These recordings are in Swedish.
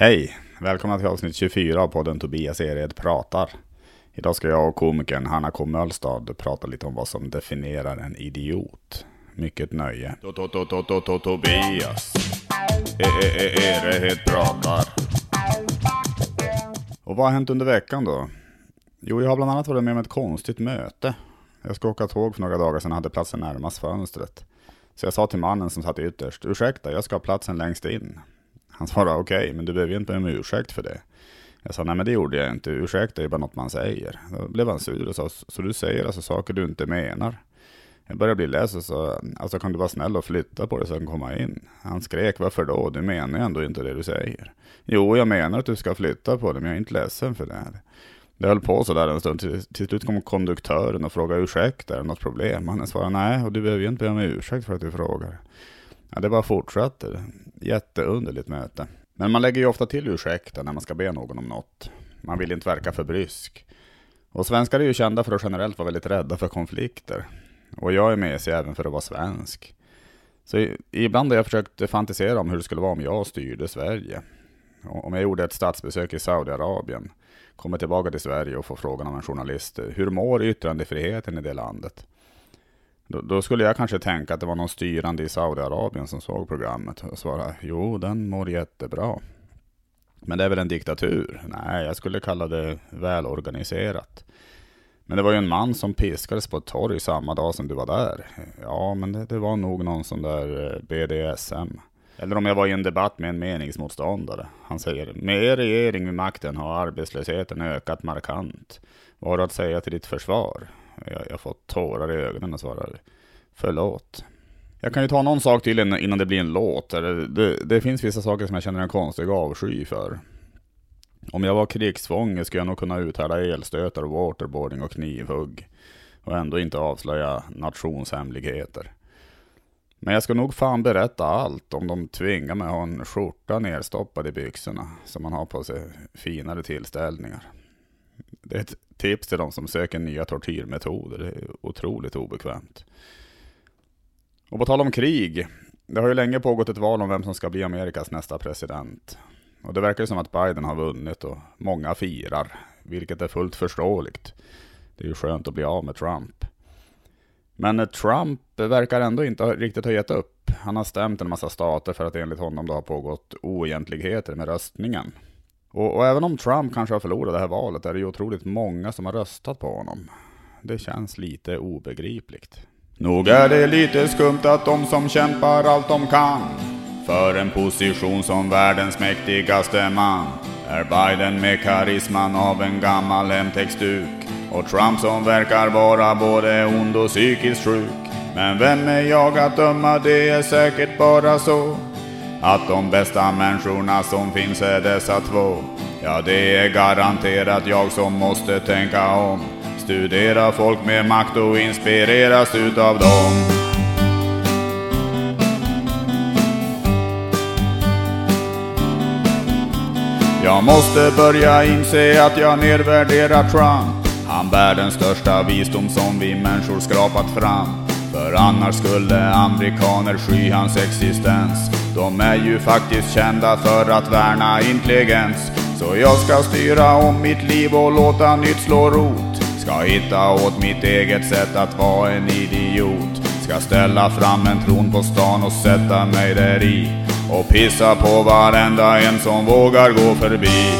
Hej! Välkomna till avsnitt 24 av podden Tobias Ered pratar. Idag ska jag och komikern Hanna K. Mölstad prata lite om vad som definierar en idiot. Mycket nöje. Tobias Ered pratar. Och vad har hänt under veckan då? Jo, jag har bland annat varit med om ett konstigt möte. Jag ska åka tåg för några dagar sedan och hade platsen närmast fönstret. Så jag sa till mannen som satt ytterst, ursäkta, jag ska ha platsen längst in. Han svarade okej, okay, men du behöver ju inte be om ursäkt för det. Jag sa nej men det gjorde jag inte, ursäkt är ju bara något man säger. Då blev han sur och sa, så du säger alltså saker du inte menar? Jag började bli less och sa, alltså kan du vara snäll och flytta på dig så jag kan komma in? Han skrek, varför då? Du menar ju ändå inte det du säger. Jo, jag menar att du ska flytta på dig, men jag är inte ledsen för det här. Det höll på sådär en stund, till, till slut kom konduktören och frågade ursäkta, är det något problem? Han svarade nej, och du behöver ju inte be om ursäkt för att du frågar. Ja, det bara fortsatte. Jätteunderligt möte. Men man lägger ju ofta till ursäkter när man ska be någon om något. Man vill inte verka för brysk. Och svenskar är ju kända för att generellt vara väldigt rädda för konflikter. Och jag är mesig även för att vara svensk. Så ibland har jag försökt fantisera om hur det skulle vara om jag styrde Sverige. Om jag gjorde ett statsbesök i Saudiarabien, kommer tillbaka till Sverige och får frågan av en journalist, hur mår yttrandefriheten i det landet? Då, då, skulle jag kanske tänka att det var någon styrande i Saudiarabien som såg programmet och svara, jo den mår jättebra. Men det är väl en diktatur? Nej, jag skulle kalla det välorganiserat. Men det var ju en man som piskades på ett torg samma dag som du var där. Ja, men det, det var nog någon sån där eh, BDSM. Eller om jag var i en debatt med en meningsmotståndare. Han säger, med er regering vid makten har arbetslösheten ökat markant. Vad har du att säga till ditt försvar? Jag, jag fått tårar i ögonen och svarar, förlåt. Jag kan ju ta någon sak till innan det blir en låt. Det, det, det finns vissa saker som jag känner en konstig avsky för. Om jag var krigsfånge skulle jag nog kunna uthärda elstötar, waterboarding och knivhugg. Och ändå inte avslöja nationshemligheter. Men jag ska nog fan berätta allt om de tvingar mig att ha en skjorta nerstoppad i byxorna. Som man har på sig finare tillställningar. Det är ett tips till de som söker nya tortyrmetoder. Det är otroligt obekvämt. Och på tal om krig. Det har ju länge pågått ett val om vem som ska bli Amerikas nästa president. Och det verkar ju som att Biden har vunnit och många firar, vilket är fullt förståeligt. Det är ju skönt att bli av med Trump. Men Trump verkar ändå inte riktigt ha gett upp. Han har stämt en massa stater för att enligt honom det har pågått oegentligheter med röstningen. Och, och, även om Trump kanske har förlorat det här valet är det ju otroligt många som har röstat på honom. Det känns lite obegripligt. Nog är det lite skumt att de som kämpar allt de kan för en position som världens mäktigaste man är Biden med karisman av en gammal hemtextduk och Trump som verkar vara både ond och psykiskt sjuk. Men vem är jag att döma, det är säkert bara så att de bästa människorna som finns är dessa två. Ja, det är garanterat jag som måste tänka om. Studera folk med makt och inspireras utav dem. Jag måste börja inse att jag nedvärderar Trump. Han bär den största visdom som vi människor skrapat fram. För annars skulle amerikaner sky hans existens. De är ju faktiskt kända för att värna intelligens. Så jag ska styra om mitt liv och låta nytt slå rot. Ska hitta åt mitt eget sätt att vara en idiot. Ska ställa fram en tron på stan och sätta mig där i. Och pissa på varenda en som vågar gå förbi.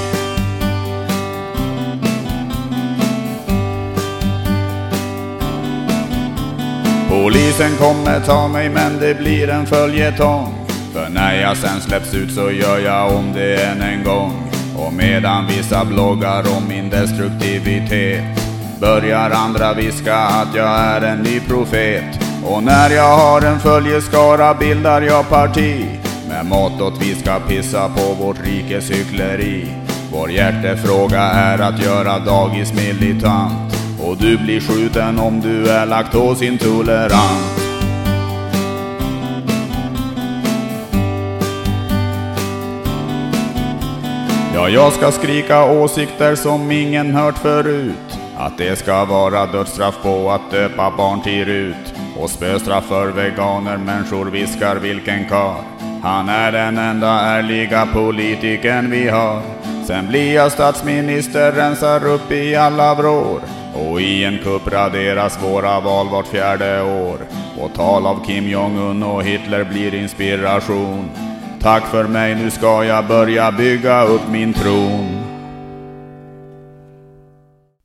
Polisen kommer ta mig men det blir en följetong. För när jag sen släpps ut så gör jag om det än en gång. Och medan vissa bloggar om min destruktivitet börjar andra viska att jag är en ny profet. Och när jag har en följeskara bildar jag parti med mottot vi ska pissa på vårt rikes hyckleri. Vår hjärtefråga är att göra dagis militant och du blir skjuten om du är laktosintolerant. Ja, jag ska skrika åsikter som ingen hört förut. Att det ska vara dödsstraff på att döpa barn till Rut. Och spöstraff för veganer, människor viskar vilken kar. Han är den enda ärliga politikern vi har. Sen blir jag statsminister, rensar upp i alla vrår. Och i en kupp raderas våra val vart fjärde år. Och tal av Kim Jong-Un och Hitler blir inspiration. Tack för mig, nu ska jag börja bygga upp min tron.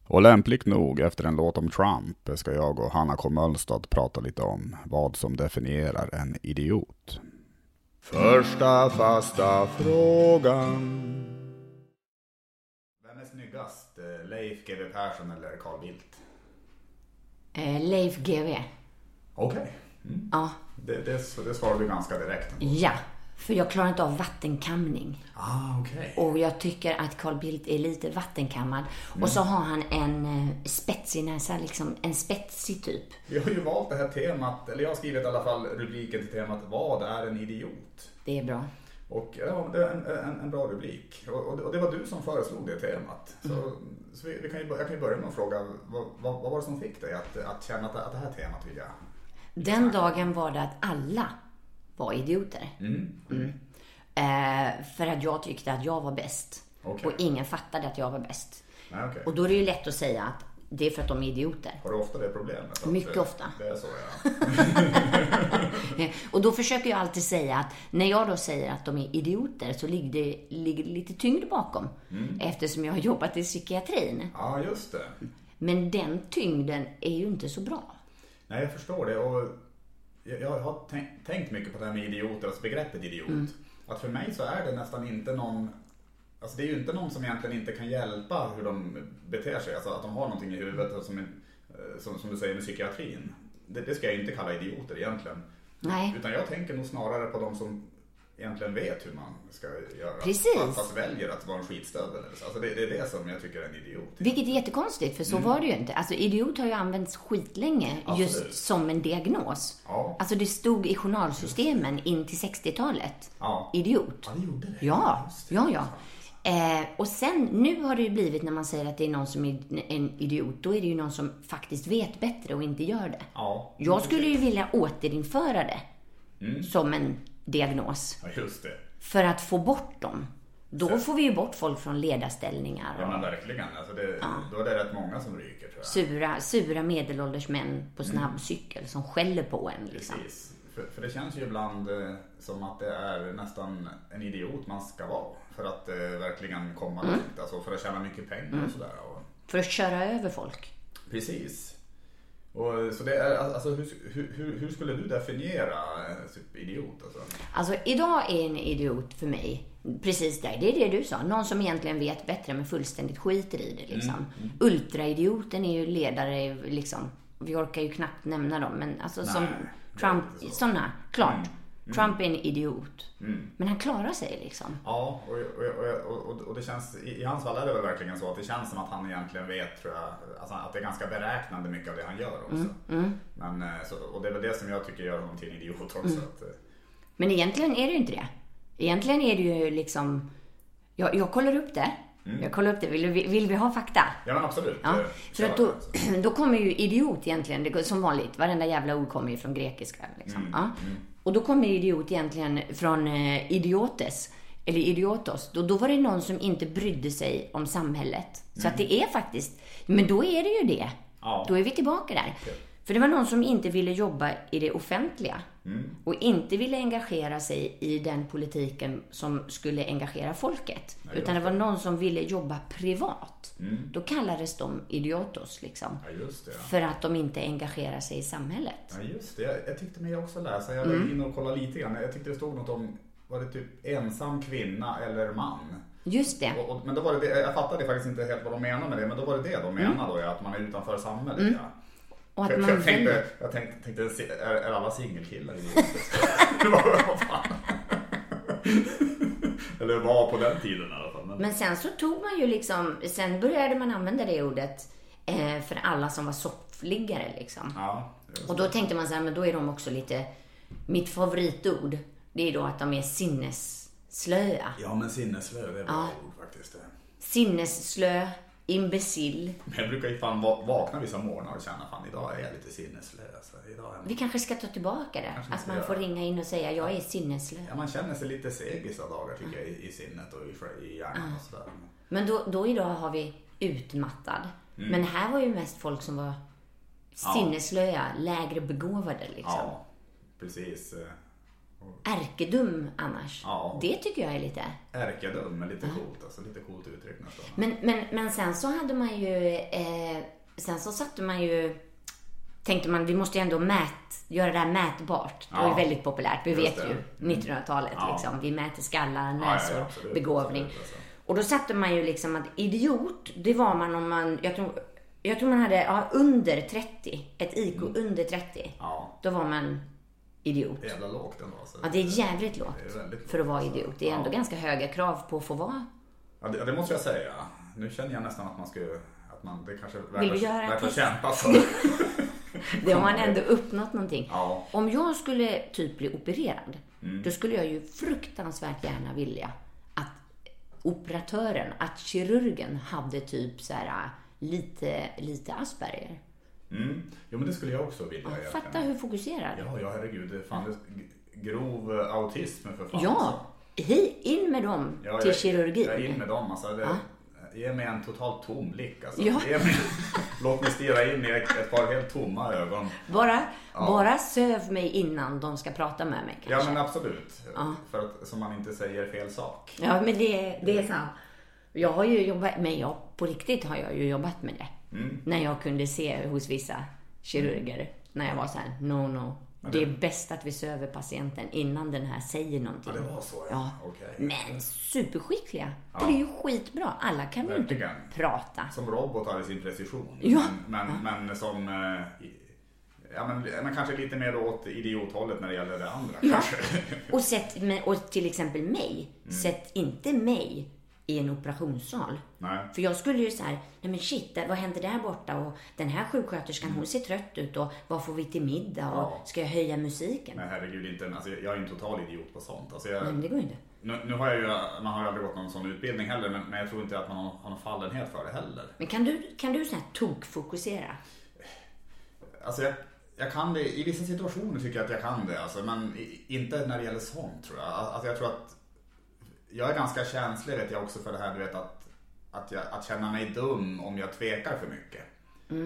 Och lämpligt nog, efter en låt om Trump, ska jag och Hanna K. Mölstad prata lite om vad som definierar en idiot. Första fasta frågan. Vem är snyggast? eh, Leif GW Persson eller Carl Bildt? Eh, Leif GW. Okej. Mm. Ja. Det, det, det svarar du ganska direkt. Ja, för jag klarar inte av vattenkamning. Ah, okej. Och jag tycker att Carl Bildt är lite vattenkammad. Och så har han en eh, spetsig näsa, liksom en spetsig typ. Vi har ju valt det här temat, eller jag har skrivit i alla fall rubriken till temat Vad är en idiot? Det är bra. Och ja, det är en, en, en bra rubrik. Och, och, det- och det var du som föreslog det temat. Så, så vi, vi kan ju, jag kan ju börja med att fråga, vad, vad, vad var det som fick dig att, att känna att, att det här temat vill jag... Den dagen var det att alla var idioter. Mm. Eh, för att jag tyckte att jag var bäst. Okej. Och ingen fattade att jag var bäst. Nej, okej. Och då är det ju lätt att säga att det är för att de är idioter. Har du ofta det problemet? Mycket det, ofta. Det är så ja. Och då försöker jag alltid säga att när jag då säger att de är idioter så ligger det, ligger lite tyngd bakom. Eftersom jag har jobbat i psykiatrin. Ja, just det. Men den tyngden är ju inte så bra. Nej, jag förstår det. Och jag, jag har tänkt, tänkt mycket på det här med idioter, alltså begreppet idiot. Att för mig så är det nästan inte någon Alltså det är ju inte någon som egentligen inte kan hjälpa hur de beter sig. Alltså att de har någonting i huvudet som, är, eh, som, som du säger med psykiatrin. Det, det ska jag inte kalla idioter egentligen. Nej. Utan jag tänker nog snarare på de som egentligen vet hur man ska göra. Precis. Fast, fast väljer att vara en skitstövel. Alltså det, det är det som jag tycker är en idiot. Vilket är jättekonstigt, för så var det ju inte. Alltså idiot har ju använts skitlänge just Absolut. som en diagnos. Ja. Alltså det stod i journalsystemen in till 60-talet. Ja. Idiot. Ja, det gjorde det. Ja, Just det. ja, ja. Eh, och sen, nu har det ju blivit när man säger att det är någon som är en idiot, då är det ju någon som faktiskt vet bättre och inte gör det. Ja, Jag skulle ju vilja återinföra det Mm. som en diagnos. ja, just det. För att få bort dem. Då får vi ju bort folk från ledarställningar. Ja Och men verkligen. Alltså det, Då är det rätt många som ryker tror jag. sura, sura medelålders män på Mm. snabbcykel som skäller på en. Liksom. Precis. För, för det känns ju ibland eh, som att det är nästan en idiot man ska vara. För att eh, verkligen komma Mm. långt. Alltså för att tjäna mycket pengar och sådär. Och, För att köra över folk. precis. Och, så det är, alltså, hur, hur, hur, skulle du definiera eh, typ idiot? Alltså? Alltså idag är en idiot för mig precis där. Det är det du sa. Någon som egentligen vet bättre men fullständigt skiter i det liksom. Ultraidioten är ju ledare liksom. Vi orkar ju knappt nämna dem men alltså som Nej, Trump, är inte så. sådana. Klart. Trump är en idiot. Men han klarar sig liksom. Ja, och, och, och, och, det känns, i, i hans fall är det väl verkligen så att det känns som att han egentligen vet, tror jag, alltså att det är ganska beräknande mycket av det han gör också. Men, eh, så, och det är väl det som jag tycker gör honom till en idiot också. Att, eh, Men egentligen är det ju inte det. Egentligen är det ju liksom... Jag, jag kollar upp det. Jag kollar upp det. Vill, vi- vill vi ha fakta? ja men absolut. Ja, eh, för att då, då kommer ju idiot egentligen, det som vanligt, varenda jävla ord kommer ju från grekiska. Liksom. Ja. Och då kommer idiot egentligen från eh, idiotes, eller idiotos. Då, då var det någon som inte brydde sig om samhället. Så att det är faktiskt, men då är det ju det. Ja. Då är vi tillbaka där. För det var någon som inte ville jobba i det offentliga. Och inte ville engagera sig i den politiken som skulle engagera folket. utan det var någon som ville jobba privat. Då kallades de idiotos liksom. Ja det. Ja. För att de inte engagerar sig i samhället. Ja just det, jag, jag tyckte mig också läsa, jag var Mm. inne och kollade lite grann. Jag tyckte det stod något om, var det typ ensam kvinna eller man? Just det. Och, och, men då var det, det, jag fattade faktiskt inte helt vad de menade med det, men då var det det de menade då, ja, att man är utanför samhället. Ja. Och att för man jag tänkte, jag tänkte, tänkte är, är alla singelkillar fan? Eller var på den tiden i alla fall. Men, Men sen så tog man ju liksom, sen började man använda det ordet eh, för alla som var soffliggare liksom. ja, Och då tänkte man så här, men då är de också lite, mitt favoritord, det är då att de är sinnesslöa. ja men sinneslö, det är bra ord faktiskt. Sinnesslö imbecill. Men jag brukar ju fan va- vakna vissa morgnar och känna fan idag är jag lite sinneslö. Alltså, idag är Vi kanske ska ta tillbaka det. Att ska man får ringa in och säga jag är sinneslö. Ja, man känner sig lite seg vissa dagar tycker jag i, sinnet och i, hjärnan och sådär. Men då, då idag har vi utmattad. Mm. Men här var ju mest folk som var sinneslöja, lägre begåvade liksom. Ja, precis. Ärkedum annars. Ja. Det tycker jag är lite... Ärkedum är lite coolt, alltså lite coolt uttryck nästan. Men, men, men sen så hade man ju... Eh, sen så satte man ju... Tänkte man, vi måste ju ändå mät, göra det här mätbart. Det var ju Ja. väldigt populärt. Vi Just vet det. ju, Mm. 1900-talet Ja. liksom. Vi mäter skallar, ja, näsor, absolut, begåvning. absolut, alltså. Och då satte man ju liksom att idiot, det var man om man... Jag tror, jag tror man hade ja, under 30. Ett IQ under 30. Mm. Ja, Då var man idiot. jävla lågt ändå. Alltså. Ja, det är jävligt lågt Det är väldigt för att vara lågt, idiot. Det är ändå Ja. ganska höga krav på att få vara. Ja, det, det måste jag säga. Nu känner jag nästan att man skulle... Att man, det kanske är värt, att- kämpa för. Det har man ändå uppnått någonting. Ja. Om jag skulle typ bli opererad, Mm. då skulle jag ju fruktansvärt gärna vilja att operatören, att kirurgen hade typ så här lite, lite Asperger. Mm. Jo, men det skulle jag också vilja. Ja, egentligen. fatta hur fokuserad. Ja, ja, herregud. Fan grov eh, autism för fan. Ja, alltså. in med dem Ja, till jag- kirurgin. Jag är in med dem. Alltså, det, Ge mig en totalt tom blick. Alltså. Ja. Mig, låt mig stirra in i ett, par helt tomma ögon. Bara, bara söv mig innan de ska prata med mig Ja, kanske. men absolut. För att, så man inte säger fel sak. Ja, men det, det är sant. Jag har ju jobbat, men jag, på riktigt har jag ju jobbat med det. Mm. När jag kunde se hos vissa kirurger, när jag var så här, no, no. Det är bäst att vi söver patienten innan den här säger någonting. Ja, det var så, ja. Ja. Okej. Men superskickliga. Det är ju skitbra. Alla kan ju inte prata. Som robotar i sin precision. Ja. Men, men, men som... eh, Ja, men, men kanske lite mer åt idiothållet när det gäller det andra. Ja. Kanske. Och, sätt, och till exempel mig. Mm. Sätt inte mig i en operationssal. Nej. För jag skulle ju så här, nej men shit, vad händer där borta? Och den här sjuksköterskan, hon ser trött ut och vad får vi till middag? Och Ja. ska jag höja musiken? Men herregud, inte, alltså, jag är ju en total idiot på sånt. Alltså, jag, Men det går ju inte. nu, nu har jag ju, man har ju aldrig gått någon sån utbildning heller, men, men jag tror inte att man har, har någon fallenhet för det heller. Men kan du, kan du så här tokfokusera? Alltså jag, jag kan det, i vissa situationer tycker jag att jag kan det, alltså, men inte när det gäller sånt tror jag. Alltså jag tror att jag är ganska känslig vet jag också för det här du vet att, att, jag, att känna mig dum om jag tvekar för mycket.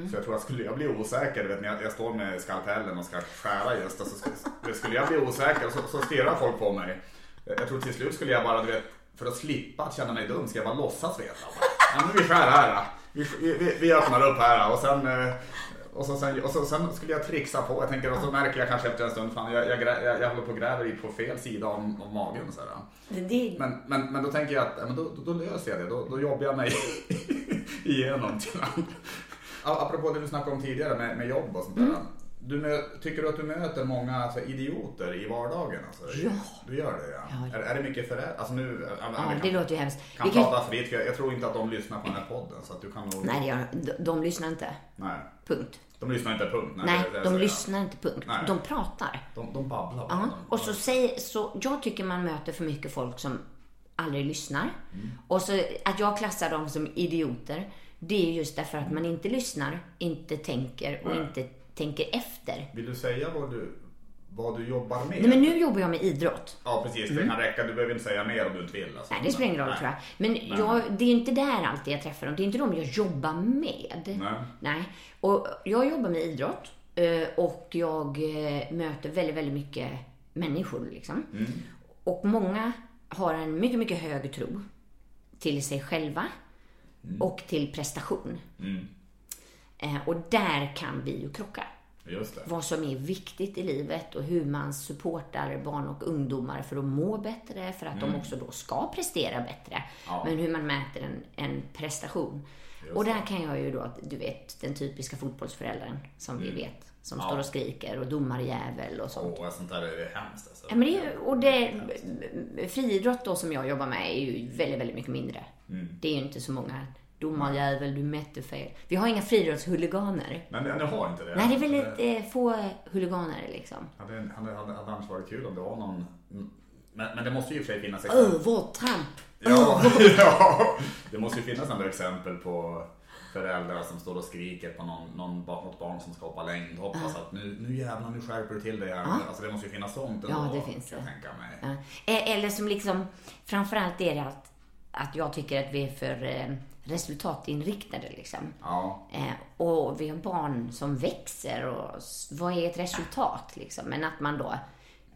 Så jag tror att skulle jag bli osäker, vet, när jag, jag står med skalpellen och ska skära just, alltså, skulle, skulle jag bli osäker och så, så stirrar folk på mig. Jag tror till slut skulle jag bara, du vet, för att slippa att känna mig dum ska jag bara låtsas veta. Ja, men vi skär här. Vi, vi, vi öppnar upp här och sen eh, och så, sen, och så sen skulle jag trixa på. Jag tänker, och så märker jag kanske efter en stund, fan jag, jag, jag, jag håller på och gräver i på fel sida om, om magen. Så. Det, Men, men, men då tänker jag att men då, då, då löser jag det. Då, då jobbar jag mig igenom till andra. A- Apropå det du snackade om tidigare med, med jobb och sånt där. Du mö, tycker du att du möter många alltså, idioter i vardagen? Alltså? Ja. Du gör det ja. Ja. Är, är det mycket föräldrar? Alltså nu, ja, vi det kan, låter ju hemskt. kan Vi kan, prata fritt för jag, jag tror inte att de lyssnar på den här podden. Så att du kan nog... nej, gör, de, de lyssnar inte. Nej. Punkt. De lyssnar inte punkt. Nej, Nej, de säger jag. lyssnar inte. Punkt. Nej. De pratar. De, de babblar bara. Ja, och så säger, så jag tycker man möter för mycket folk som aldrig lyssnar. Och så att jag klassar dem som idioter, det är just därför att man inte lyssnar, inte tänker och Nej. inte tänker efter. Vill du säga vad du, vad du jobbar med? Nej, men nu jobbar jag med idrott. Ja, precis. Det kan räcka. Du behöver inte säga mer om du inte vill. Alltså. Nej, det spelar ingen roll tror jag. Men jag, det är inte där alltid jag träffar dem. Det är inte de jag jobbar med. Nej. Nej. Och jag jobbar med idrott eh, och jag eh, möter väldigt, väldigt mycket människor. Liksom. Och många har en mycket, mycket hög tro till sig själva och till prestation. Eh, Och där kan vi ju krocka. Just. Vad som är viktigt i livet och hur man supportar barn och ungdomar för att må bättre, för att de också då ska prestera bättre. Mm. Ja. Men hur man mäter en, en prestation. och där kan jag ju då, du vet, den typiska fotbollsföräldern som vi vet, som Mm. Ja. står och skriker och domarjävel och sånt. Åh, sånt där är hemskt alltså. Ja, men det, är- och det, friidrott då som jag jobbar med är ju väldigt, väldigt mycket mindre. Mm. Det är ju inte så många domarjävel, du mätte fel. Vi har inga friidrottshuliganer. Men ni har inte det? Nej, det är väldigt eh, få huliganer liksom. Hade, hade, hade, hade annars varit kul om det var någon... Men, men det måste ju i och för sig finnas Övertramp! Ja, ja. Det, måste ju finnas andra exempel på föräldrar som står och skriker på någon, någon, något barn som ska hoppa längdhopp. Uh. Alltså att nu, nu jävlar, nu skärper du till dig här. Uh. Alltså det måste ju finnas sånt ändå, Ja, det finns det. Mig. Uh. Eller som liksom, framförallt är det att, att jag tycker att vi är för eh, resultatinriktade liksom. Ja. Eh, och vi har barn som växer och vad är ett resultat liksom? Men att man då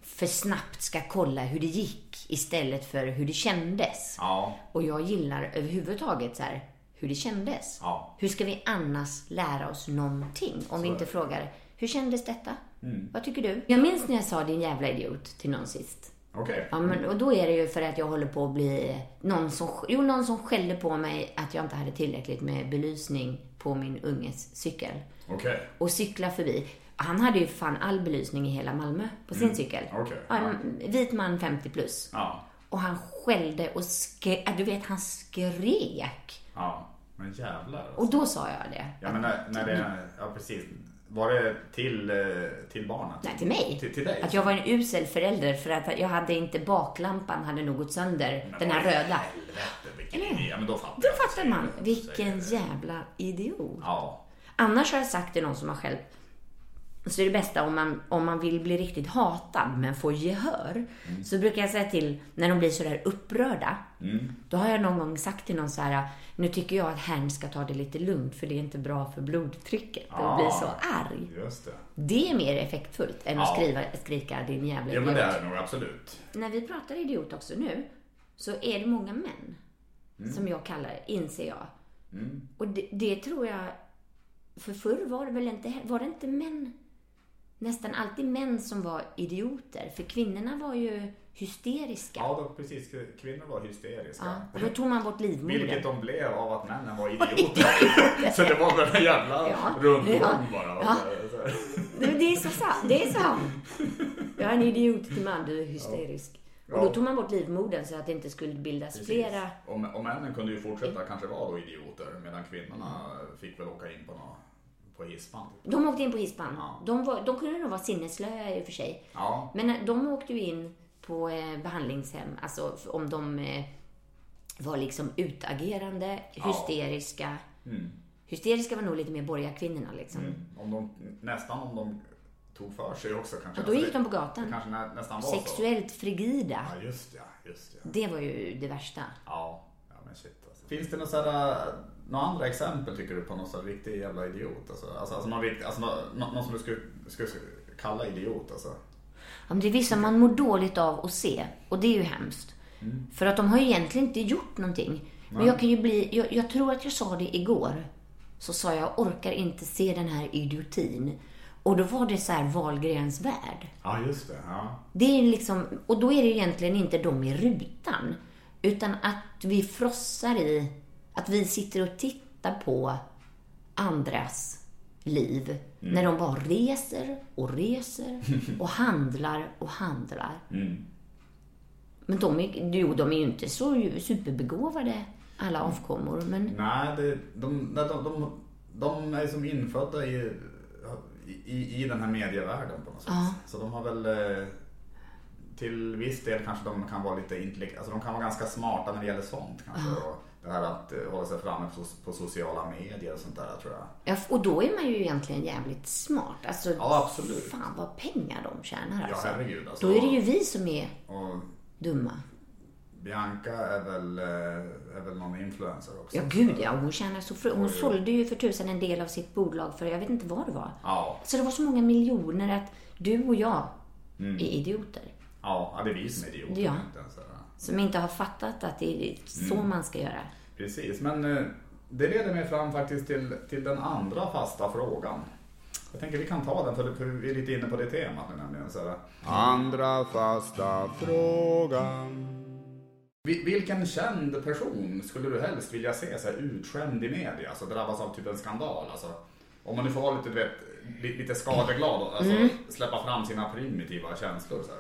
för snabbt ska kolla hur det gick istället för hur det kändes. Ja. Och jag gillar överhuvudtaget så här, hur det kändes. Ja. Hur ska vi annars lära oss någonting om så vi inte frågar, hur kändes detta? Mm. Vad tycker du? Jag minns när jag sa din jävla idiot till någon sist. Okej. Okay. Ja, men, och då är det ju för att jag håller på att bli någon som, jo, någon som skällde på mig att jag inte hade tillräckligt med belysning på min unges cykel. Okej. Okay. Och cykla förbi. Han hade ju fan all belysning i hela Malmö på sin mm. cykel. Okay. Ja, en vit man 50 plus. Ja. Och han skällde och skrek. Du vet, han skrek. Ja, men jävlar. Alltså. Och då sa jag det. Ja, men när, när det, ja precis. Var det till, eh, till barnet? Nej, till mig. Till, till dig? Att jag var en usel förälder för att jag hade inte baklampan hade nog gått sönder. Men den här röda. Helvete, vilken idé. Ja, men då fattar Då fattar man. Vilken jävla idiot. Ja. Annars har jag sagt till någon som har själv så är det bästa om man, om man vill bli riktigt hatad men få gehör. Mm. Så brukar jag säga till, när de blir sådär upprörda. Mm. Då har jag någon gång sagt till någon så här, nu tycker jag att herrn ska ta det lite lugnt för det är inte bra för blodtrycket ah, och bli så arg. Just det. det är mer effektfullt än att skriva, skrika din jävla idiot. Ja men det är det nog absolut. När vi pratar idiot också nu så är det många män mm. som jag kallar inser jag. Mm. Och det, det tror jag, för förr var det väl inte, var det inte män nästan alltid män som var idioter. För kvinnorna var ju hysteriska. Ja, då, precis. Kvinnor var hysteriska. Ja, då tog man bort livmodern. Vilket de blev av att männen var idioter. så det var väl en jävla ja, rundgång ja, bara. Ja. Det är så sant. Det är sant. Jag är en idiot till man, du är hysterisk. Ja. Och då tog man bort livmodern så att det inte skulle bildas Precis. flera. Och, och männen kunde ju fortsätta kanske vara då idioter medan kvinnorna fick väl åka in på något på hispan? De åkte in på hispan. Ja. De, var, de kunde nog vara sinnesslöa i och för sig. Ja. Men de åkte ju in på eh, behandlingshem, alltså om de eh, var liksom utagerande, hysteriska. Ja. Mm. Hysteriska var nog lite mer borgarkvinnorna liksom. Mm. Om de, nästan om de tog för sig också kanske. Och då gick de på gatan. Kanske nä, nästan var Sexuellt så. frigida. Ja, just ja, just ja. Det var ju det värsta. Ja, ja men shit alltså. Finns det något sådär några andra exempel tycker du på någon sån riktig jävla idiot? Alltså, alltså, alltså, någon, rikt, alltså någon, någon som du skulle, skulle kalla idiot alltså? Ja, men det är vissa man mår dåligt av att se och det är ju hemskt. Mm. För att de har ju egentligen inte gjort någonting. Men jag kan ju bli, jag, jag, tror att jag sa det igår. Så sa jag, jag orkar inte se den här idiotin. Och då var det så här Wahlgrens värld. Ja, just det. Ja. Det är liksom, och då är det egentligen inte de i rutan. Utan att vi frossar i att vi sitter och tittar på andras liv mm. när de bara reser och reser och handlar och handlar. Mm. Men de är, jo, de är ju inte så superbegåvade, alla mm. avkommor. Men... Nej, det, de, de, de, de är som infödda i, i, i den här medievärlden på något sätt. Ja. Så de har väl eh, till viss del kanske de kan vara lite intelligenta, alltså de kan vara ganska smarta när det gäller sånt kanske. Ja det här att eh, hålla sig framme på, sociala medier och sånt där tror jag. Ja, och då är man ju egentligen jävligt smart. Alltså, ja, absolut. Fan vad pengar de tjänar alltså. Ja, herregud. Alltså, då är det ju vi som är och, dumma. Bianca är väl, eh, är väl någon influencer också. Ja, gud ja. Hon tjänar så fru- Hon sålde ju för tusen en del av sitt bolag för jag vet inte vad det var. Ja. Så det var så många miljoner att du och jag mm. är idioter. Ja, det är vi som är idioter. Ja. Som inte har fattat att det är så mm. man ska göra. Precis, men eh, det leder mig fram faktiskt till, till den andra fasta frågan. Jag tänker vi kan ta den för, vi är lite inne på det temat nu nämligen. Så här. Andra fasta frågan. Vilken känd person skulle du helst vilja se så här utskämd i media, alltså drabbas av typ en skandal? Alltså, om man nu får vara lite, du vet, lite skadeglad och alltså, mm. släppa fram sina primitiva känslor. Så här.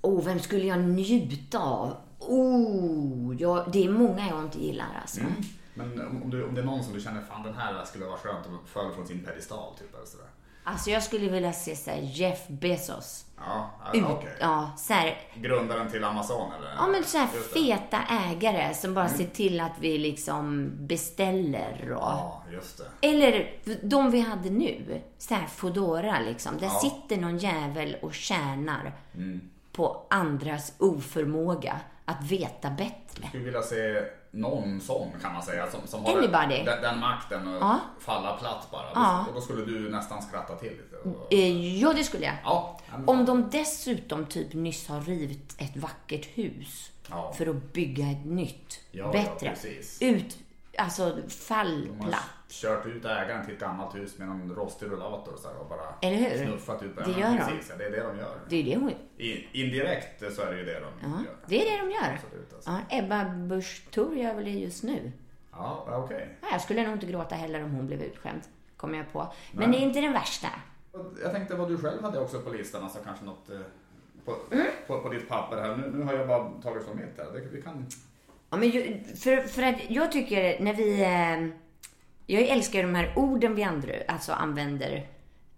Oh, vem skulle jag njuta av? Oh, ja, det är många jag inte gillar alltså. Mm. Men om, du, om det är någon som du känner, fan den här skulle vara skönt om föll från sin pedestal typ eller sådär. Alltså jag skulle vilja se så här Jeff Bezos. Ja, ja okej. ja, så här, Grundaren till Amazon eller? ja men så här Just det. feta ägare som bara ser till att vi liksom beställer och... Ja, just det. Eller de vi hade nu, så här Foodora liksom. Där sitter någon jävel och tjänar Mm. På andras oförmåga att veta bättre. skulle vilja se någon sån kan man säga som, som har. Den, den makten och Ja. falla platt bara. Ja. Och då skulle du nästan skratta till lite. Eh, ja, det skulle jag. ja, Om de dessutom typ nyss har rivit ett vackert hus Ja. för att bygga ett nytt, Ja, ja, bättre. precis. Ut, alltså de har fallplatt. Kört ut ägaren till ett gammalt hus med någon rostig rullator och, så här, och bara Eller hur? snuffat ut Det Ja, gör de. precis, ja, det är det de gör. Det är det hon I, indirekt så är det ju det de Ja, gör. det är det de gör. Absolut, alltså. Ja, Ebba Busch Thor gör väl det just nu. Ja, ja, okej. Nej, Jag skulle nog inte gråta heller om hon blev utskämd, kommer jag på. Men det är inte den värsta. Jag tänkte vad du själv hade också på listan, alltså kanske något eh, på, Mm. på, på ditt papper här. Nu, nu har jag bara tagit från mitt här. Det, vi kan... Ja, men ju- för, för att jag tycker när vi... Eh, jag älskar de här orden vi andra, alltså använder.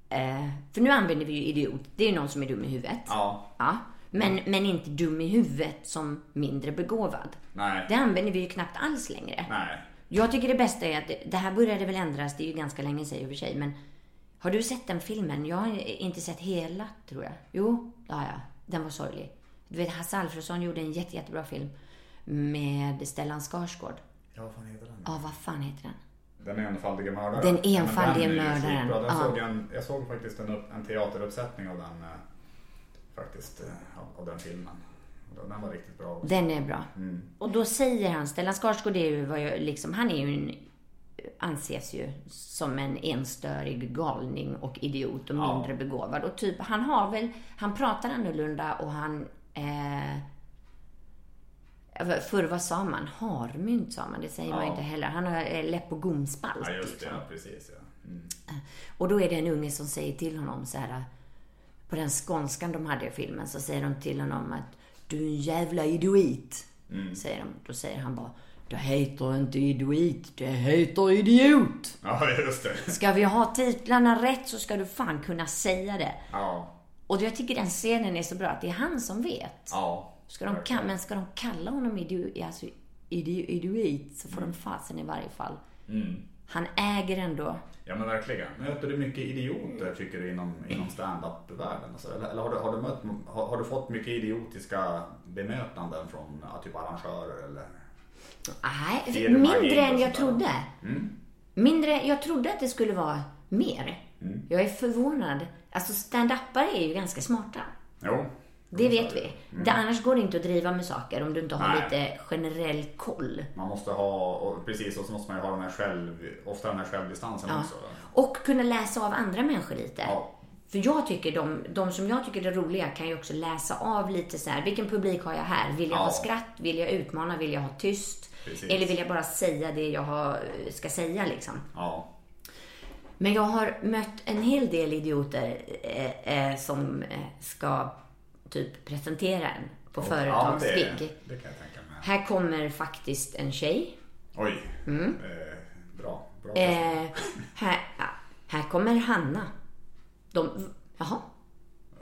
Eh, för nu använder vi ju idiot. Det är ju någon som är dum i huvudet. Ja, Ja, men, men inte dum i huvudet som mindre begåvad. nej, Det använder vi ju knappt alls längre. nej. Jag tycker det bästa är att det, det här började väl ändras, det är ju ganska länge sedan i och för sig, men har du sett den filmen? Jag har inte sett hela, tror jag. Jo, ja, ja. Den var sorglig. Du vet, Hasse Alfredson gjorde en jätte, jättebra film med Stellan Skarsgård. Ja, vad fan heter den? Ja, vad fan heter den? Den enfaldige mördaren. Den Ja, enfaldige ju mördaren. Den Ja. såg en, jag såg faktiskt en, en teateruppsättning av den, eh, faktiskt, eh, av, av den filmen. Den var riktigt bra också. Den är bra. Och då säger han, Stellan Skarsgård är ju vad jag, liksom, han är ju en, anses ju som en enstörig galning och idiot och Ja. mindre begåvad. Och typ, han har väl, han pratar annorlunda och han, eh, Förr vad sa man? Harmynt sa man, det säger man Ja. ju inte heller. Han har eh, läpp och gomspalt. Ja, just det. liksom. Ja, precis. Ja. Mm. Och då är det en unge som säger till honom så här. På den skånskan de hade i filmen så säger de till honom att du är en jävla idiot. Säger de. Då säger han bara det heter inte idiot, det heter idiot. ja, just det. Ska vi ha titlarna rätt så ska du fan kunna säga det. Ja, Och jag tycker den scenen är så bra att det är han som vet. ja. Ska de, men ska de kalla honom idiot, alltså, idi- idiot så får de fasen i varje fall. Han äger ändå Ja men verkligen. Möter du mycket idioter tycker du inom, inom stand-up-världen? Alltså, eller eller har, du, har, du mött, har, har du fått mycket idiotiska bemötanden från typ arrangörer eller? Nej, mindre än jag trodde. Mindre, jag trodde att det skulle vara mer. Mm. Jag är förvånad. Alltså stand-upare är ju ganska smarta. Jo. Det vet vi. Det, annars går det inte att driva med saker om du inte har Nej. lite generell koll. Man måste ha, och precis och så måste man ju ha den här själv, ofta den här självdistansen Ja. också. Och kunna läsa av andra människor lite. Ja. För jag tycker de, de som jag tycker är roliga kan ju också läsa av lite så här. Vilken publik har jag här? Vill jag Ja. ha skratt? Vill jag utmana? Vill jag ha tyst? Precis. Eller vill jag bara säga det jag har, ska säga liksom? Ja. Men jag har mött en hel del idioter eh, eh, som eh, ska typ presentera en på Ja, det, företagsgig. det jag tänka mig. Här kommer faktiskt en tjej. Oj. Eh, bra. bra Mm. Eh, här, ja, här kommer Hanna. De, jaha.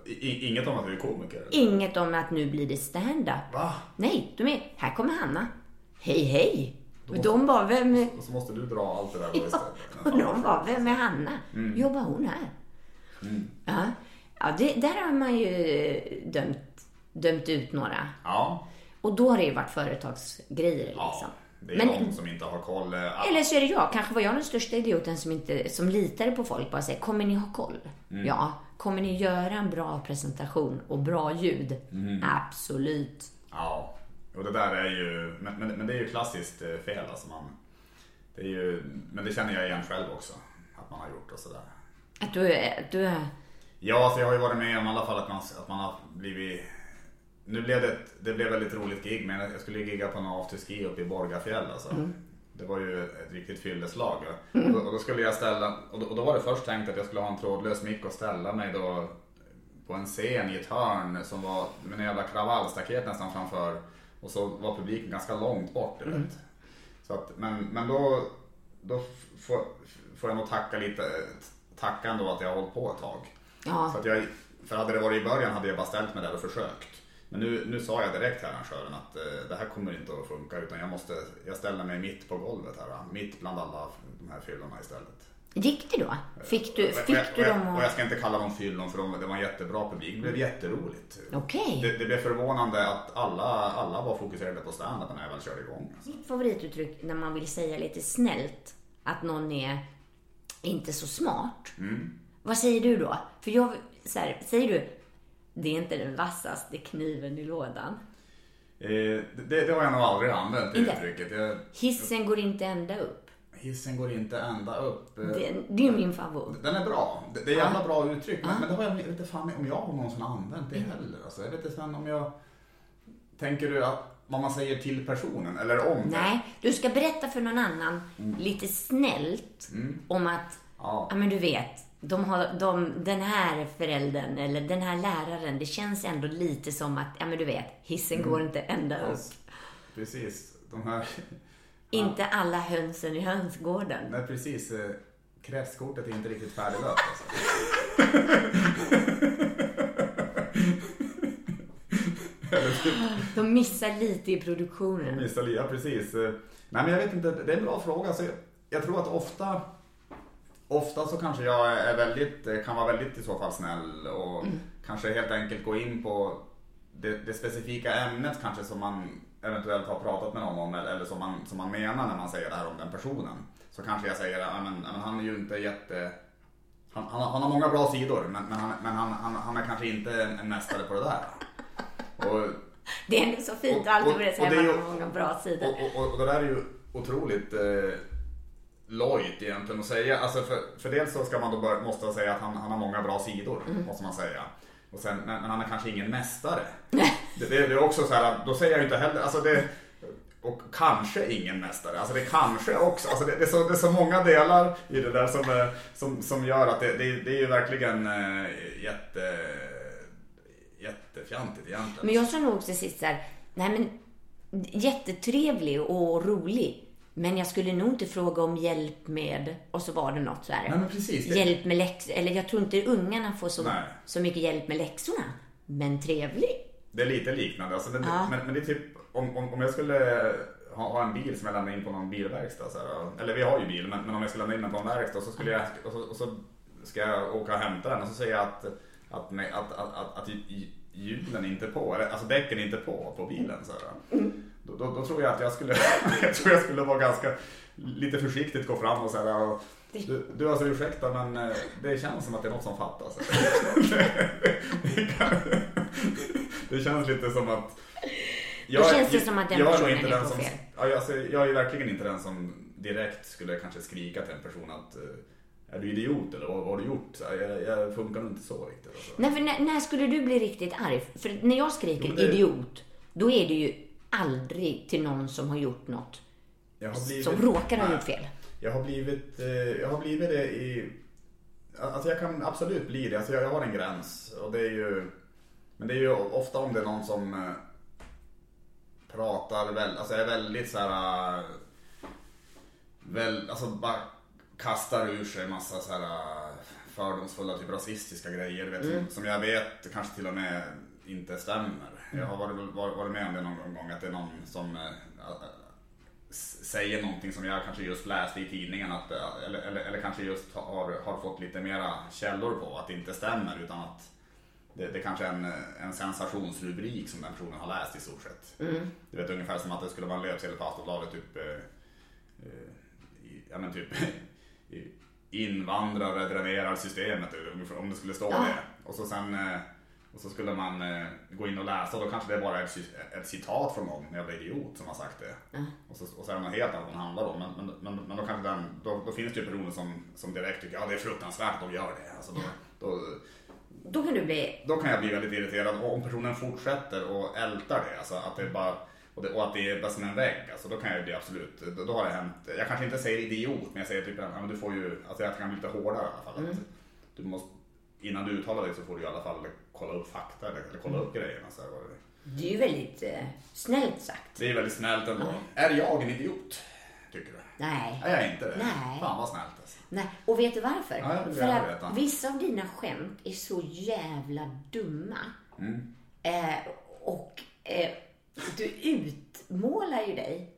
I, inget om att du är komiker? eller? Inget om att nu blir det stand-up. Va? Nej, de är, här kommer Hanna. Hej, hej. Och de bara, vem är... Och så måste du dra allt det där då Ja, istället. och de bara, vem är Hanna? Jobbar hon här? Ja, ja det, där har man ju dömt, dömt ut några. Ja. Och då har det ju varit företagsgrejer ja. liksom. Det är Men, någon som inte har koll. eh, eller så är det jag. Kanske var jag den största idioten som, inte, som litade på folk. Bara säger, kommer ni ha koll? Mm. Ja. Kommer ni göra en bra presentation och bra ljud? Mm. Absolut. Ja, och det där är ju, men, men, men det är ju klassiskt eh, fel alltså man, det är ju, men det känner jag igen själv också, att man har gjort och sådär. Att du Du är Ja, alltså jag har ju varit med om i alla fall att man, att man har blivit, nu blev det, ett, det blev väldigt roligt gig, men jag skulle gigga på en afterski uppe i Borgafjäll alltså. Det var ju ett riktigt fylleslag. Och, då, och då skulle jag ställa, och då, och då var det först tänkt att jag skulle ha en trådlös mick och ställa mig då på en scen i ett hörn som var med en jävla kravallstaket nästan framför. Och så var publiken ganska långt bort. Du vet. Så att, men, men då, då får jag nog tacka lite, tacka ändå att jag har hållit på ett tag. Ja. Så att jag, för hade det varit i början hade jag bara ställt mig där och försökt. Men nu, nu sa jag direkt till arrangören att eh, det här kommer inte att funka utan jag måste, jag ställer mig mitt på golvet här, mitt bland alla de här fyllorna istället. Gick det då? Fick du, Och jag- fick och du jag, dem Och jag att... ska inte kalla dem fyllon för de, det var en jättebra publik. Det blev jätteroligt. Okej. Det, det blev förvånande att alla, alla var fokuserade på stand när jag väl körde igång. Alltså. Mitt favorituttryck när man vill säga lite snällt att någon är inte så smart. Mm. Vad säger du då? För jag, så här, säger du, det är inte den vassaste kniven i lådan. Eh, det, det har jag nog aldrig använt det uttrycket. Jag, Hissen går inte ända upp. hissen går inte ända upp. Eh, Det, det är min favorit. Den är bra. Det, det är jävla bra uttryck. Men, men det har jag vet inte fan om jag någonsin använt det heller. Alltså, jag vet inte fan om jag... Tänker du att vad man säger till personen eller om det? Nej, du ska berätta för någon annan lite snällt om att, Mm. Ja. ja men du vet, de har, de, den här föräldern eller den här läraren, det känns ändå lite som att, ja men du vet, hissen Mm. går inte ända upp. Precis. De här... Inte alla hönsen i hönsgården. Nej, precis. eh, Kretskortet är inte riktigt färdiglöpt. Alltså. De missar lite i produktionen. Missar li- ja, precis. Eh, Nej, men jag vet inte. Det är en bra fråga. Alltså, jag, jag tror att ofta, ofta så kanske jag är väldigt, kan vara väldigt i så fall snäll och kanske helt enkelt gå in på det, det specifika ämnet kanske som man eventuellt har pratat med någon om eller, eller som, man, som man menar när man säger det här om den personen. Så kanske jag säger att han är ju inte jätte... Han, han, har- han har många bra sidor men, men, han, men han, han, han är kanske inte en, mästare på det där. Och, Det är ändå så fint Och- att alltid och- och säga det att man har många bra sidor. och, och, och det där är ju otroligt eh, lojt egentligen att säga. Alltså för, för dels så ska man då bör, måste säga att han, han har många bra sidor, måste man säga. Och sen, men, men han är kanske ingen mästare. det, det, det är också så här, då säger jag ju inte heller, alltså det, och kanske ingen mästare. Alltså det kanske också, alltså det, det, är så, det är så många delar i det där som, är- som, som gör att det, det, det är ju verkligen eh, jätte, jättefjantigt egentligen. Men jag sa nog till sist så här, nej men jättetrevlig och rolig. Men jag skulle nog inte fråga om hjälp med, och så var det något så här. Nej, precis. Det- Hjälp med läxor, eller jag tror inte ungarna får så, Nej. så mycket hjälp med läxorna. Men trevlig. Det är lite liknande. Alltså det, Ja. men, men det är typ om, om, om jag skulle ha, ha en bil som jag lämnar in på någon bilverkstad. Så här, eller vi har ju bil, men, men om jag skulle lämna in den på en verkstad så skulle jag, och så, och så ska jag åka och hämta den och så säger jag att, att, att, att, att, att hj- hjulen inte på, alltså däcken inte på på bilen. Så här. Då, då, då tror jag att jag skulle, jag tror jag skulle vara ganska lite försiktigt gå fram och säga du, du alltså ursäkta men eh, det känns som att det är något som fattas. det känns lite som att Då känns det som att den jag personen inte är den på som, fel. Alltså, jag är verkligen inte den som direkt skulle kanske skrika till en person att eh, är du idiot eller vad, vad har du gjort? Jag, jag funkar nog inte så riktigt. Alltså. Nej, för när, när skulle du bli riktigt arg? För när jag skriker det- idiot, då är det ju aldrig till någon som har gjort något blivit, som råkar ha gjort fel. Jag har blivit, eh, jag har blivit det i... Alltså jag kan absolut bli det. Alltså jag, jag har en gräns. Och det är ju... Men det är ju ofta om det är någon som eh, pratar väl, alltså är väldigt så här... eh, Väl, alltså bara kastar ur sig massa så här fördomsfulla, typ rasistiska grejer. Vet, som, som jag vet kanske till och med inte stämmer. Jag har varit, varit, med om det någon gång, att det är någon som eh, säger någonting som jag kanske just läste i tidningen att, eh, eller, eller, eller kanske just har, har fått lite mera källor på att det inte stämmer utan att det, det kanske är en, en sensationsrubrik som den personen har läst i stort sett. Du vet ungefär som att det skulle vara en löpsedel på Aftonbladet typ, eh, eh, i, ja men typ invandrare dränerar systemet om det skulle stå Ja. det. Och så sen eh, och så skulle man eh, gå in och läsa och då kanske det bara är ett, ci- ett citat från någon jävla idiot som har sagt det. Och, så, och så är det något helt annat den handlar om. Men, men, men, men då, kanske den, då, då finns det ju personer som, som direkt tycker ja det är fruktansvärt att de gör det. Alltså då, då, Då kan du bli... då kan jag bli väldigt irriterad. Och om personen fortsätter och ältar det, alltså att det bara och, det, och att det är bara som en vägg, alltså då kan jag bli absolut, då, då har det hänt. Jag kanske inte säger idiot, men jag säger typ, ja, men du får ju, alltså jag kan bli lite hårdare i alla fall. Att du måste, innan du uttalar dig så får du i alla fall kolla upp fakta eller, kolla upp grejerna. Så här, det- Det är ju väldigt eh, snällt sagt. det är väldigt snällt ändå. Är jag en idiot? tycker du? Nej. Nej, jag är inte det. Nej. Fan vad snällt alltså. Nej. Och vet du varför? Ja, det vill För jag att veta. vissa av dina skämt är så jävla dumma. Mm. Eh, och eh, du utmålar ju dig.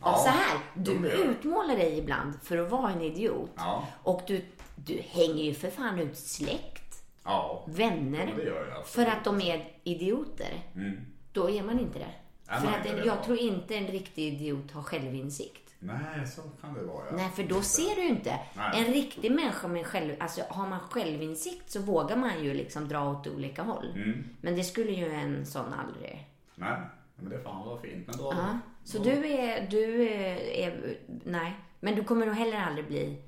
Ja, så här, du jag. utmålar dig ibland för att vara en idiot. Ja. Och du, du hänger ju för fan ut släkt, Ja. vänner, Ja, jag för att de är idioter. Mm. Då är man inte det. Är för att en, det jag då? tror inte en riktig idiot har självinsikt. Nej, så kan det vara. Ja. Nej, för då ser du inte. Nej. En riktig människa med själv... Alltså har man självinsikt så vågar man ju liksom dra åt olika håll. Mm. Men det skulle ju en sån aldrig. Nej, men det fan vad fint. Men då, Ja. Så då, du är, du är, är... Nej. Men du kommer nog heller aldrig bli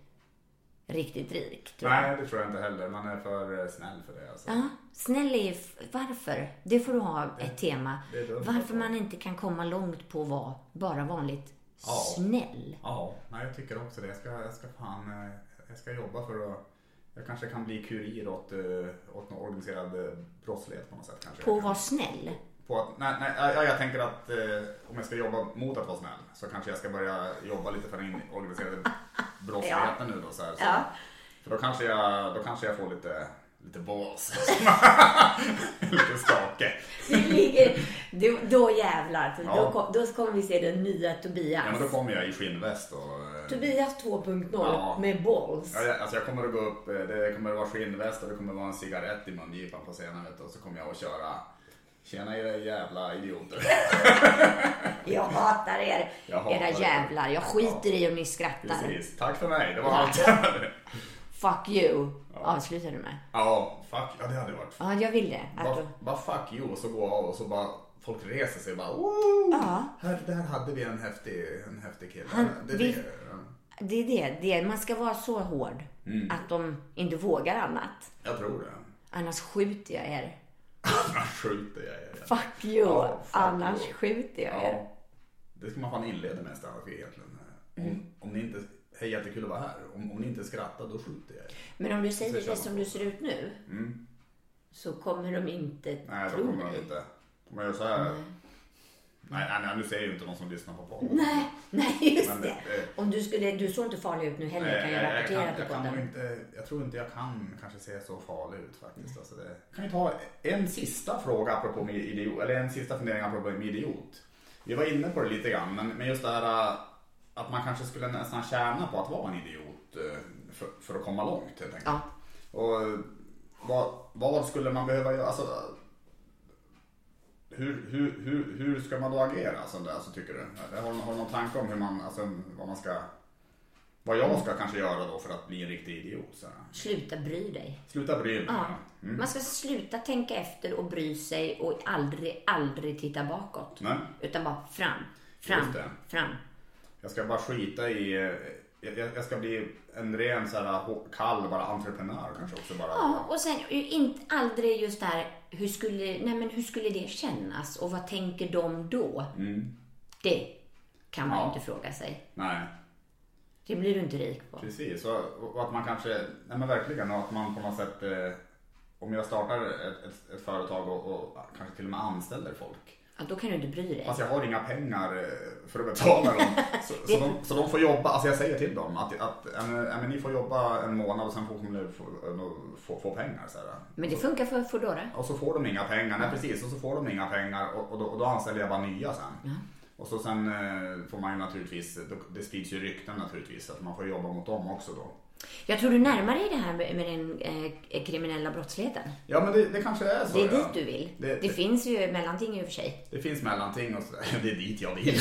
riktigt rik, jag. Nej, det tror jag inte heller. Man är för eh, snäll för det. Alltså. Ja, snäll är ju... Varför? Det får du ha ett tema. Varför man inte kan komma långt på att vara bara vanligt Ja. snäll. Ja, nej, jag tycker också det. Jag ska, jag ska fan, eh, jag ska jobba för att jag kanske kan bli kurir åt, eh, åt någon organiserad brottslighet på något sätt. Kanske. På Jag att vara snäll. på att, nej, nej, ja, jag tänker att eh, om jag ska jobba mot att vara snäll så kanske jag ska börja jobba lite för den organiserade brottsligheten nu då. Så här, så. Ja. För då kanske, jag, då kanske jag får lite, lite bås. lite stake. Ligger, då, då jävlar. För Ja. då, då kommer vi se den nya Tobias. Ja, men då kommer jag i skinnväst och... eh, Tobias 2.0 Ja. med balls. Ja, alltså jag kommer att gå upp, eh, det kommer att vara skinnväst och det kommer att vara en cigarett i mungipan på scenen vet och så kommer jag att köra Tjena era jävla idioter. Jag hatar er, Jag hatar era er. jävlar. Jag skiter i om ni skrattar. Precis. Tack för mig, det var Ja. allt. Fuck you. Avslutar du med. Ja, fuck. Ja, det hade varit. Ja, jag vill det. Bara, bara fuck you och så gå av och så bara folk reser sig och bara Woo! Ja. Här, där hade vi en häftig, en häftig kille. Han- det, är vi- det. det är det. det är, man ska vara så hård Mm. att de inte vågar annat. Jag tror det. Annars skjuter jag er. Annars skjuter jag er. Fuck you. Ja, fuck Annars you. skjuter jag er. Ja, det ska man fan inleda med standup egentligen. Om, Mm. om ni inte, hej jättekul att vara här. Om, om ni inte skrattar då skjuter jag er. Men om du säger det som du ser ut nu. Mm. Så kommer de inte Nej, då tro kommer de inte. De gör så här. Nej, nej, nej, nu säger ju inte någon som lyssnar på podden. Nej, nej just Men det. det- Om du skulle, du såg inte farlig ut nu heller kan jag jag, rapportera kan, på jag, kan nog podden. inte, jag tror inte jag kan kanske se så farlig ut faktiskt. Alltså det, kan vi ta en sista fråga apropå med idiot, eller en sista fundering apropå idiot. Vi var inne på det lite grann, men, men just det här äh, att man kanske skulle nästan tjäna på att vara en idiot äh, för, för att komma långt helt enkelt. Ja. Och äh, vad, vad skulle man behöva göra? Alltså, hur, hur, hur, hur ska man då agera det, alltså, tycker du? Har, har du någon tanke om hur man, alltså, vad man ska vad jag ska kanske göra då för att bli en riktig idiot? Så. Sluta bry dig. Sluta bry mig. Ja. Mm. Man ska sluta tänka efter och bry sig och aldrig, aldrig titta bakåt. Nej, Utan bara fram, fram, fram. jag ska bara skita i... Jag, jag ska bli en ren så här, kall bara entreprenör kanske också. Bara. Ja, och sen inte aldrig just det här, hur skulle, nej men hur skulle det kännas och vad tänker de då? Mm. Det kan man ju Ja. inte fråga sig. Nej, Det blir du inte rik på. precis. Och, och att man kanske, nej men verkligen, och att man på något sätt... Eh, om jag startar ett, ett, ett företag och, och kanske till och med anställer folk. Ja, då kan du inte bry dig. Fast jag har inga pengar eh, för att betala dem. Så, så, de, så de får jobba, alltså jag säger till dem att, att ja, men, ja, men ni får jobba en månad och sen får de få, få, få pengar. Så här. Men det funkar för Foodora. Och så får de inga pengar, nej precis, och så får de inga pengar och, och, då, och då anställer jag bara nya sen. Och så sen eh, får man ju naturligtvis, det sprids ju rykten naturligtvis, att man får jobba mot dem också då. Jag tror du närmar dig det här med, med den eh, kriminella brottsligheten. Ja men det, det kanske är så. Det är ja. dit du vill. Det- Det, det- finns ju mellanting i och för sig. Det finns mellanting och så, det är dit jag vill.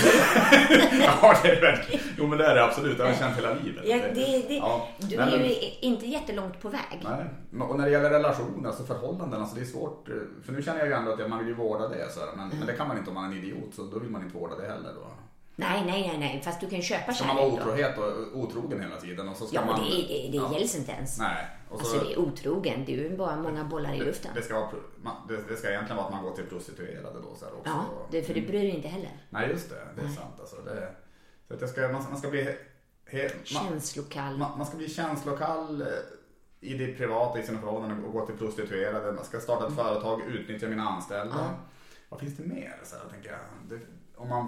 ja det är jo men det är det absolut, det har jag känt hela livet. Ja, det, Ja, du nej, är men- ju inte jättelångt på väg. Nej, men- och när det gäller relationer, alltså förhållanden, alltså det är svårt. eh, För nu känner jag ju ändå att man vill ju vårda det, så här, men, men det kan man inte om man är en idiot, så då vill man inte vårda det heller då. Nej, nej, nej, nej. Fast du kan köpa Ska man vara kärlek då. otrohet och otrogen hela tiden och så ska Ja, man... det, det, det ja. gälls inte ens. Nej. Och så, Alltså det är otrogen. Det är ju bara många bollar i luften. det, ska vara, man, det, det ska egentligen vara att man går till prostituerade då så här också. Ja, det, för det bryr dig inte heller. Nej just det, det är sant alltså. Det, så att jag ska, man, man ska bli... He, man, Känslokall. man, man ska bli känslokall eh, i det privata, i sina förhållanden och gå till prostituerade. Man ska starta ett företag, utnyttja mina anställda. Vad finns det mer? Så här, tänker jag. Om man,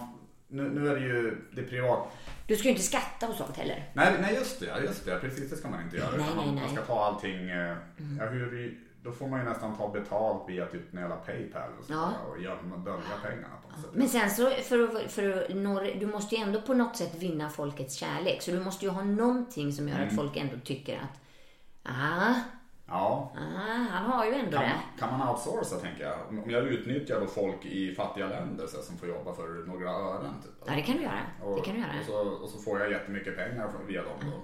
nu, nu är det ju det privat... Du ska ju inte skatta och sånt heller. Nej, nej just det, just det. Precis det ska man inte göra. Nej, nej, nej. man ska ta allting. eh, Ja, hur, då får man ju nästan ta betalt via typ jävla Paypal och, så, Ja. och gömma dölja pengarna på något sätt. Men sen så, för att, för att nå, du måste ju ändå på något sätt vinna folkets kärlek. Så du måste ju ha någonting som gör Mm. att folk ändå tycker att, ah, Ja, ah han har ju ändå kan, det. kan man outsourca tänker jag? Om jag utnyttjar då folk i fattiga länder så, här, som får jobba för några ören. Typ. Ja, det kan du göra. Och, Det kan du göra. Och, så, och så får jag jättemycket pengar från- via dem då.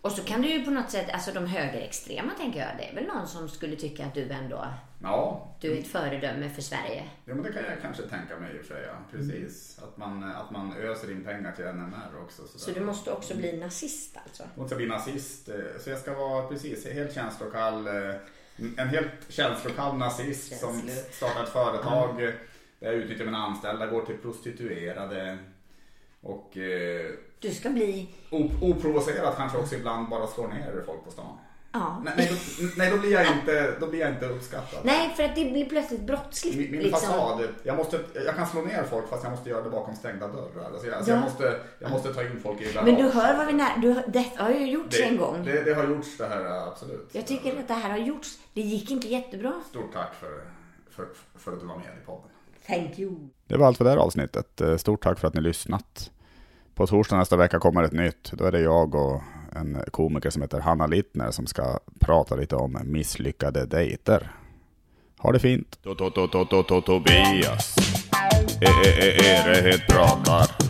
Och så kan du ju på något sätt, alltså de högerextrema tänker jag, det är väl någon som skulle tycka att du ändå, Ja, du är ett föredöme för Sverige. ja men det kan jag kanske tänka mig i och för sig. Ja. Precis. Att, man, att man öser in pengar till NMR också. Så sådär. du måste också bli nazist alltså? Jag måste bli nazist. eh, Så jag ska vara precis helt känslokall. eh, En helt känslokall nazist som startar ett företag eh, där jag utnyttjar mina anställda, går till prostituerade och eh, Du ska bli, op- oprovocerat kanske också ibland bara slår ner folk på stan. Ja. Nej, nej, då, nej då, blir jag inte, då blir jag inte uppskattad. Nej, för att det blir plötsligt brottsligt. Min, min liksom. fasad, jag, måste, jag kan slå ner folk fast jag måste göra det bakom stängda dörrar. Alltså jag, alltså Ja. jag, måste, jag måste ta in folk i Men du hör vad vi när, du, Detta har ju gjorts det, en gång. Det, det har gjorts det här, absolut. Jag tycker att det här har gjorts. Det gick inte jättebra. Stort tack för, för, för att du var med i podden. Thank you. Det var allt för det här avsnittet. Eh, Stort tack för att ni lyssnat. På torsdag nästa vecka kommer ett nytt. Då är det jag och en komiker som heter Hanna Littner som ska prata lite om misslyckade dejter. Ha det fint! Tobias. Eh, eh, eh, är det pratar.